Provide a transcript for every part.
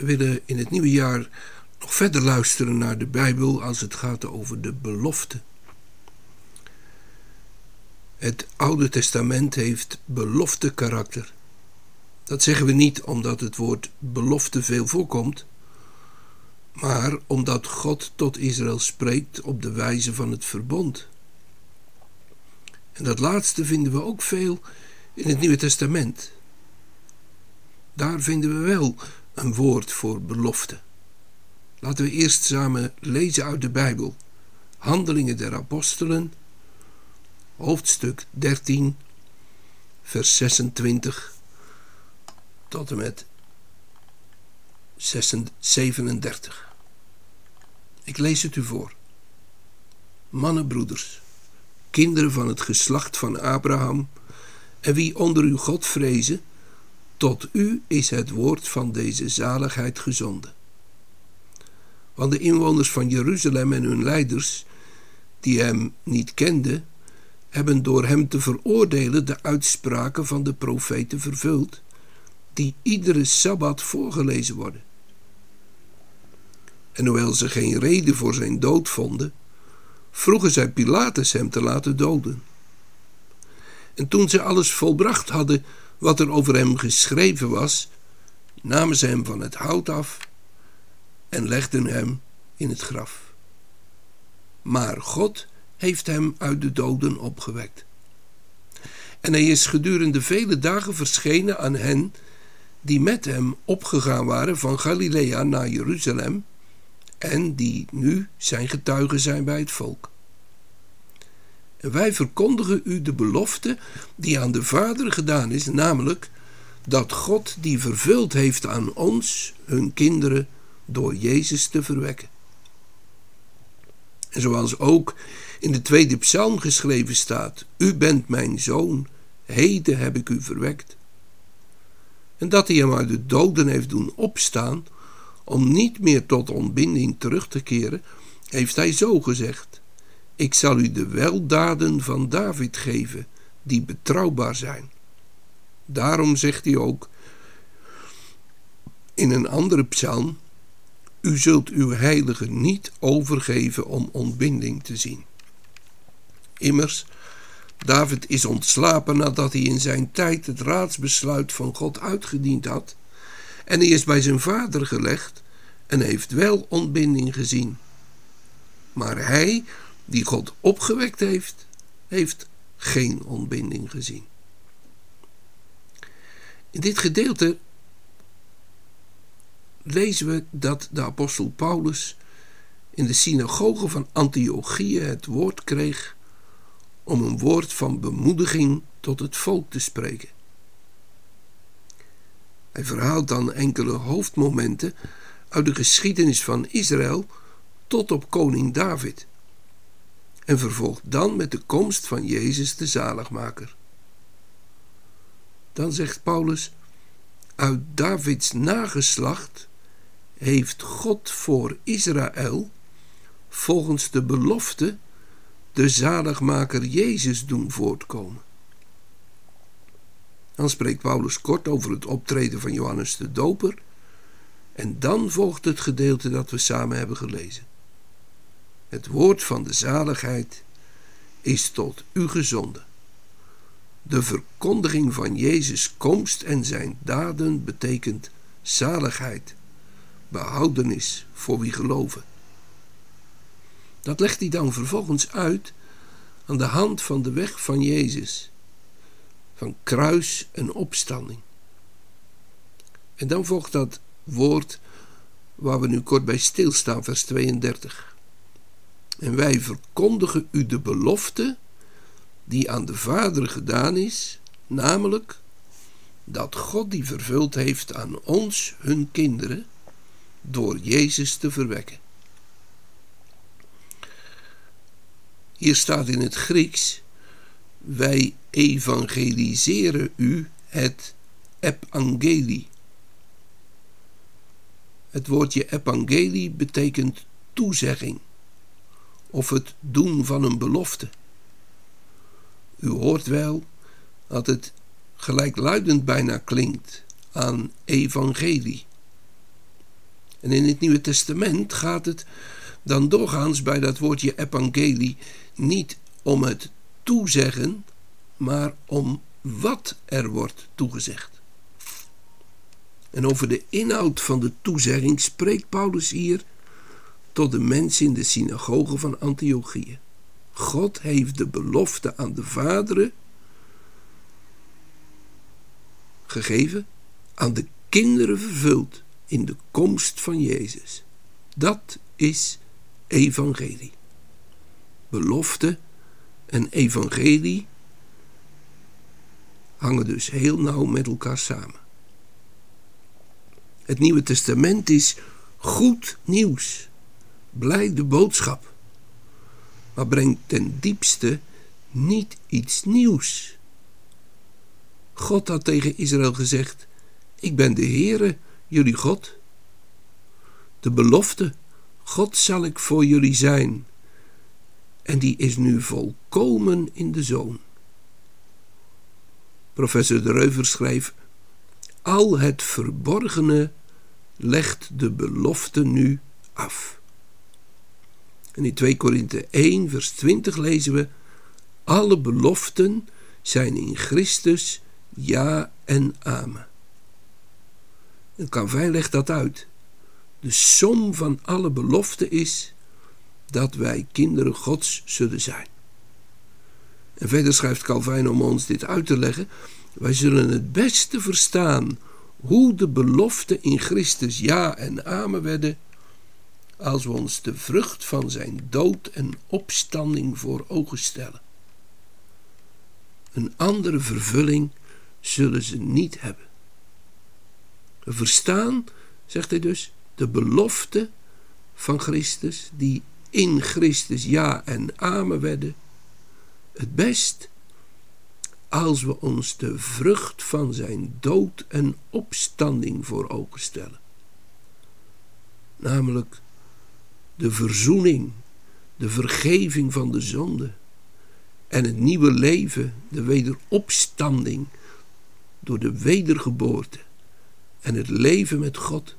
Willen in het nieuwe jaar nog verder luisteren naar de Bijbel als het gaat over de belofte. Het Oude Testament heeft belofte karakter. Dat zeggen we niet omdat het woord belofte veel voorkomt, maar omdat God tot Israël spreekt op de wijze van het verbond. En dat laatste vinden we ook veel in het Nieuwe Testament. Daar vinden we wel een woord voor belofte. Laten we eerst samen lezen uit de Bijbel. Handelingen der Apostelen, hoofdstuk 13, vers 26 tot en met 37. Ik lees het u voor. Mannenbroeders, kinderen van het geslacht van Abraham, en wie onder uw God vrezen, tot u is het woord van deze zaligheid gezonden. Want de inwoners van Jeruzalem en hun leiders, die hem niet kenden, hebben door hem te veroordelen de uitspraken van de profeten vervuld, die iedere sabbat voorgelezen worden. En hoewel ze geen reden voor zijn dood vonden, vroegen zij Pilatus hem te laten doden. En toen ze alles volbracht hadden wat er over hem geschreven was, namen ze hem van het hout af en legden hem in het graf. Maar God heeft hem uit de doden opgewekt. En hij is gedurende vele dagen verschenen aan hen die met hem opgegaan waren van Galilea naar Jeruzalem en die nu zijn getuigen zijn bij het volk. Wij verkondigen u de belofte die aan de Vader gedaan is, namelijk dat God die vervuld heeft aan ons, hun kinderen, door Jezus te verwekken. En zoals ook in de tweede psalm geschreven staat: U bent mijn zoon, heden heb ik u verwekt. En dat hij hem uit de doden heeft doen opstaan, om niet meer tot ontbinding terug te keren, heeft hij zo gezegd: Ik zal u de weldaden van David geven, die betrouwbaar zijn. Daarom zegt hij ook in een andere psalm: U zult uw heilige niet overgeven om ontbinding te zien. Immers, David is ontslapen nadat hij in zijn tijd het raadsbesluit van God uitgediend had, en hij is bij zijn vader gelegd en heeft wel ontbinding gezien. Maar hij, die God opgewekt heeft, heeft geen ontbinding gezien. In dit gedeelte lezen we dat de apostel Paulus in de synagoge van Antiochië het woord kreeg om een woord van bemoediging tot het volk te spreken. Hij verhaalt dan enkele hoofdmomenten uit de geschiedenis van Israël tot op koning David en vervolgt dan met de komst van Jezus de zaligmaker. Dan zegt Paulus: Uit Davids nageslacht heeft God voor Israël volgens de belofte de zaligmaker Jezus doen voortkomen. Dan spreekt Paulus kort over het optreden van Johannes de Doper en dan volgt het gedeelte dat we samen hebben gelezen. Het woord van de zaligheid is tot u gezonden. De verkondiging van Jezus' komst en zijn daden betekent zaligheid, behoudenis voor wie geloven. Dat legt hij dan vervolgens uit aan de hand van de weg van Jezus, van kruis en opstanding. En dan volgt dat woord waar we nu kort bij stilstaan, vers 32. En wij verkondigen u de belofte die aan de Vader gedaan is, namelijk dat God die vervuld heeft aan ons, hun kinderen, door Jezus te verwekken. Hier staat in het Grieks: Wij evangeliseren u het evangelie. Het woordje evangelie betekent toezegging of het doen van een belofte. U hoort wel dat het gelijkluidend bijna klinkt aan evangelie. En in het Nieuwe Testament gaat het dan doorgaans bij dat woordje evangelie niet om het toezeggen, maar om wat er wordt toegezegd. En over de inhoud van de toezegging spreekt Paulus hier tot de mensen in de synagoge van Antiochië. God heeft de belofte aan de vaderen gegeven, aan de kinderen vervuld in de komst van Jezus. Dat is evangelie. Belofte en evangelie hangen dus heel nauw met elkaar samen. Het Nieuwe Testament is goed nieuws, blijde boodschap, maar brengt ten diepste niet iets nieuws. God had tegen Israël gezegd: Ik ben de Heere, jullie God. De belofte, God zal ik voor jullie zijn. En die is nu volkomen in de zoon. Professor de Reuver schreef: Al het verborgene legt de belofte nu af. En in 2 Korinthe 1, vers 20 lezen we: Alle beloften zijn in Christus ja en amen. En Calvijn legt dat uit. De som van alle beloften is dat wij kinderen Gods zullen zijn. En verder schrijft Calvijn om ons dit uit te leggen: wij zullen het beste verstaan hoe de beloften in Christus ja en amen werden, als we ons de vrucht van zijn dood en opstanding voor ogen stellen. Een andere vervulling zullen ze niet hebben. We verstaan, zegt hij dus, de belofte van Christus, die in Christus ja en amen werden, het best als we ons de vrucht van zijn dood en opstanding voor ogen stellen. Namelijk de verzoening, de vergeving van de zonde en het nieuwe leven, de wederopstanding door de wedergeboorte en het leven met God.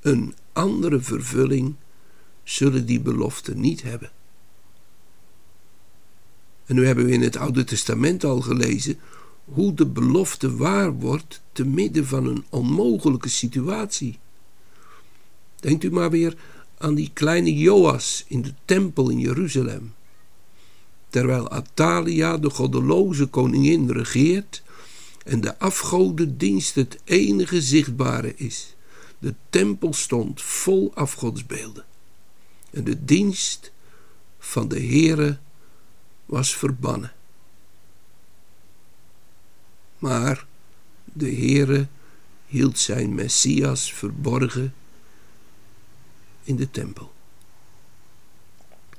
Een andere vervulling zullen die beloften niet hebben. En nu hebben we in het Oude Testament al gelezen hoe de belofte waar wordt te midden van een onmogelijke situatie. Denkt u maar weer aan die kleine Joas in de tempel in Jeruzalem. Terwijl Atalia, de goddeloze koningin, regeert en de afgodendienst het enige zichtbare is. De tempel stond vol afgodsbeelden. En de dienst van de Heere was verbannen. Maar de Heere hield zijn Messias verborgen in de tempel.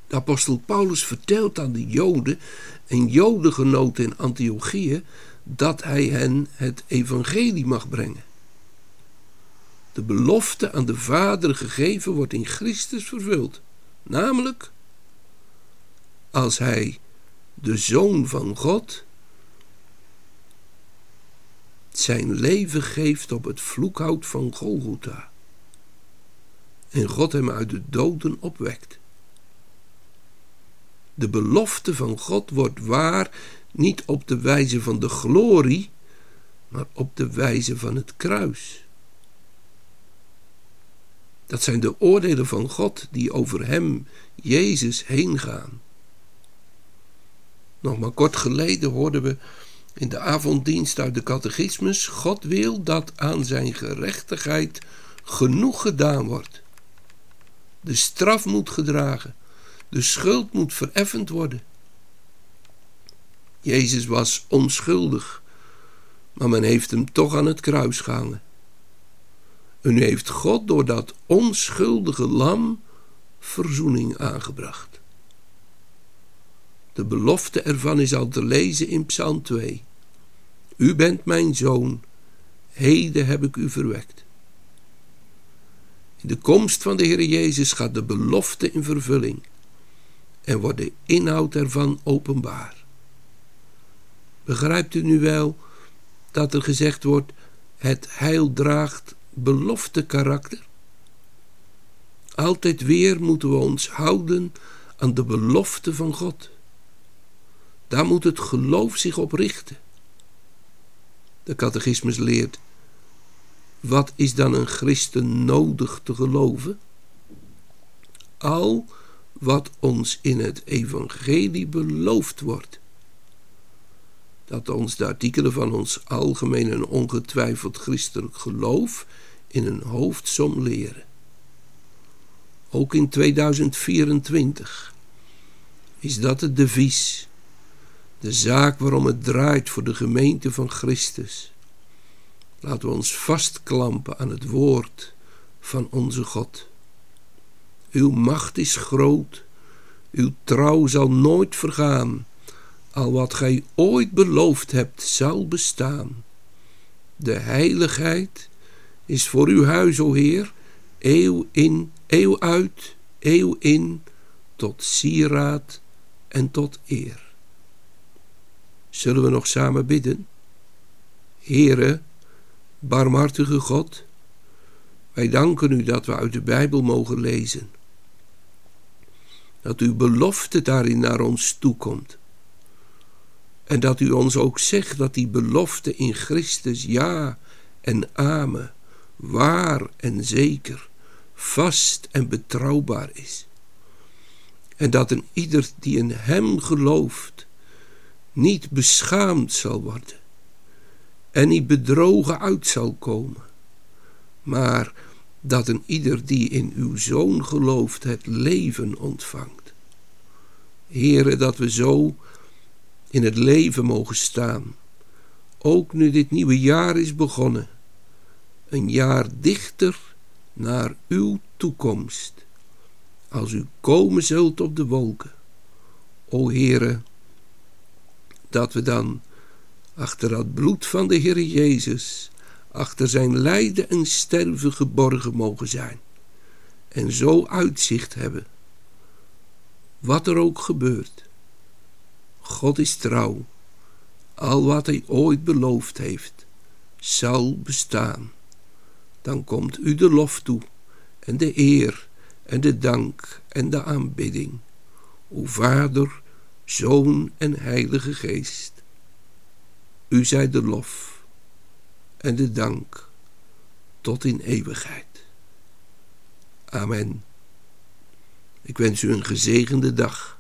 De apostel Paulus vertelt aan de Joden en Jodengenoten in Antiochië dat hij hen het evangelie mag brengen. De belofte aan de Vader gegeven wordt in Christus vervuld, namelijk als hij de Zoon van God, zijn leven geeft op het vloekhout van Golgotha. En God hem uit de doden opwekt. De belofte van God wordt waar niet op de wijze van de glorie, maar op de wijze van het kruis. Dat zijn de oordelen van God die over hem, Jezus, heen gaan. Nog maar kort geleden hoorden we in de avonddienst uit de catechismus: God wil dat aan zijn gerechtigheid genoeg gedaan wordt. De straf moet gedragen, de schuld moet vereffend worden. Jezus was onschuldig, maar men heeft hem toch aan het kruis gehangen. En nu heeft God door dat onschuldige lam verzoening aangebracht. De belofte ervan is al te lezen in Psalm 2. U bent mijn zoon, heden heb ik u verwekt. De komst van de Heer Jezus gaat de belofte in vervulling en wordt de inhoud ervan openbaar. Begrijpt u nu wel dat er gezegd wordt: het heil draagt belofte karakter? Altijd weer moeten we ons houden aan de belofte van God. Daar moet het geloof zich op richten. De catechismus leert: wat is dan een christen nodig te geloven? Al wat ons in het evangelie beloofd wordt. Dat ons de artikelen van ons algemeen en ongetwijfeld christelijk geloof in een hoofdsom leren. Ook in 2024 is dat het devies, de zaak waarom het draait voor de gemeente van Christus. Laten we ons vastklampen aan het woord van onze God. Uw macht is groot, uw trouw zal nooit vergaan. Al wat gij ooit beloofd hebt, zal bestaan. De heiligheid is voor uw huis, o Heer, eeuw in, eeuw uit, eeuw in, tot sieraad en tot eer. Zullen we nog samen bidden? Heere, barmhartige God, wij danken u dat we uit de Bijbel mogen lezen. Dat uw belofte daarin naar ons toekomt. En dat u ons ook zegt dat die belofte in Christus ja en amen, waar en zeker, vast en betrouwbaar is. En dat een ieder die in Hem gelooft, niet beschaamd zal worden en niet bedrogen uit zal komen, maar dat een ieder die in uw Zoon gelooft het leven ontvangt. Heere, dat we zo in het leven mogen staan, ook nu dit nieuwe jaar is begonnen, een jaar dichter naar uw toekomst, als u komen zult op de wolken. O Heere, dat we dan achter dat bloed van de Heer Jezus, achter zijn lijden en sterven geborgen mogen zijn. En zo uitzicht hebben. Wat er ook gebeurt. God is trouw. Al wat hij ooit beloofd heeft, zal bestaan. Dan komt u de lof toe en de eer en de dank en de aanbidding. O Vader, Zoon en Heilige Geest. U zij de lof en de dank tot in eeuwigheid. Amen. Ik wens u een gezegende dag.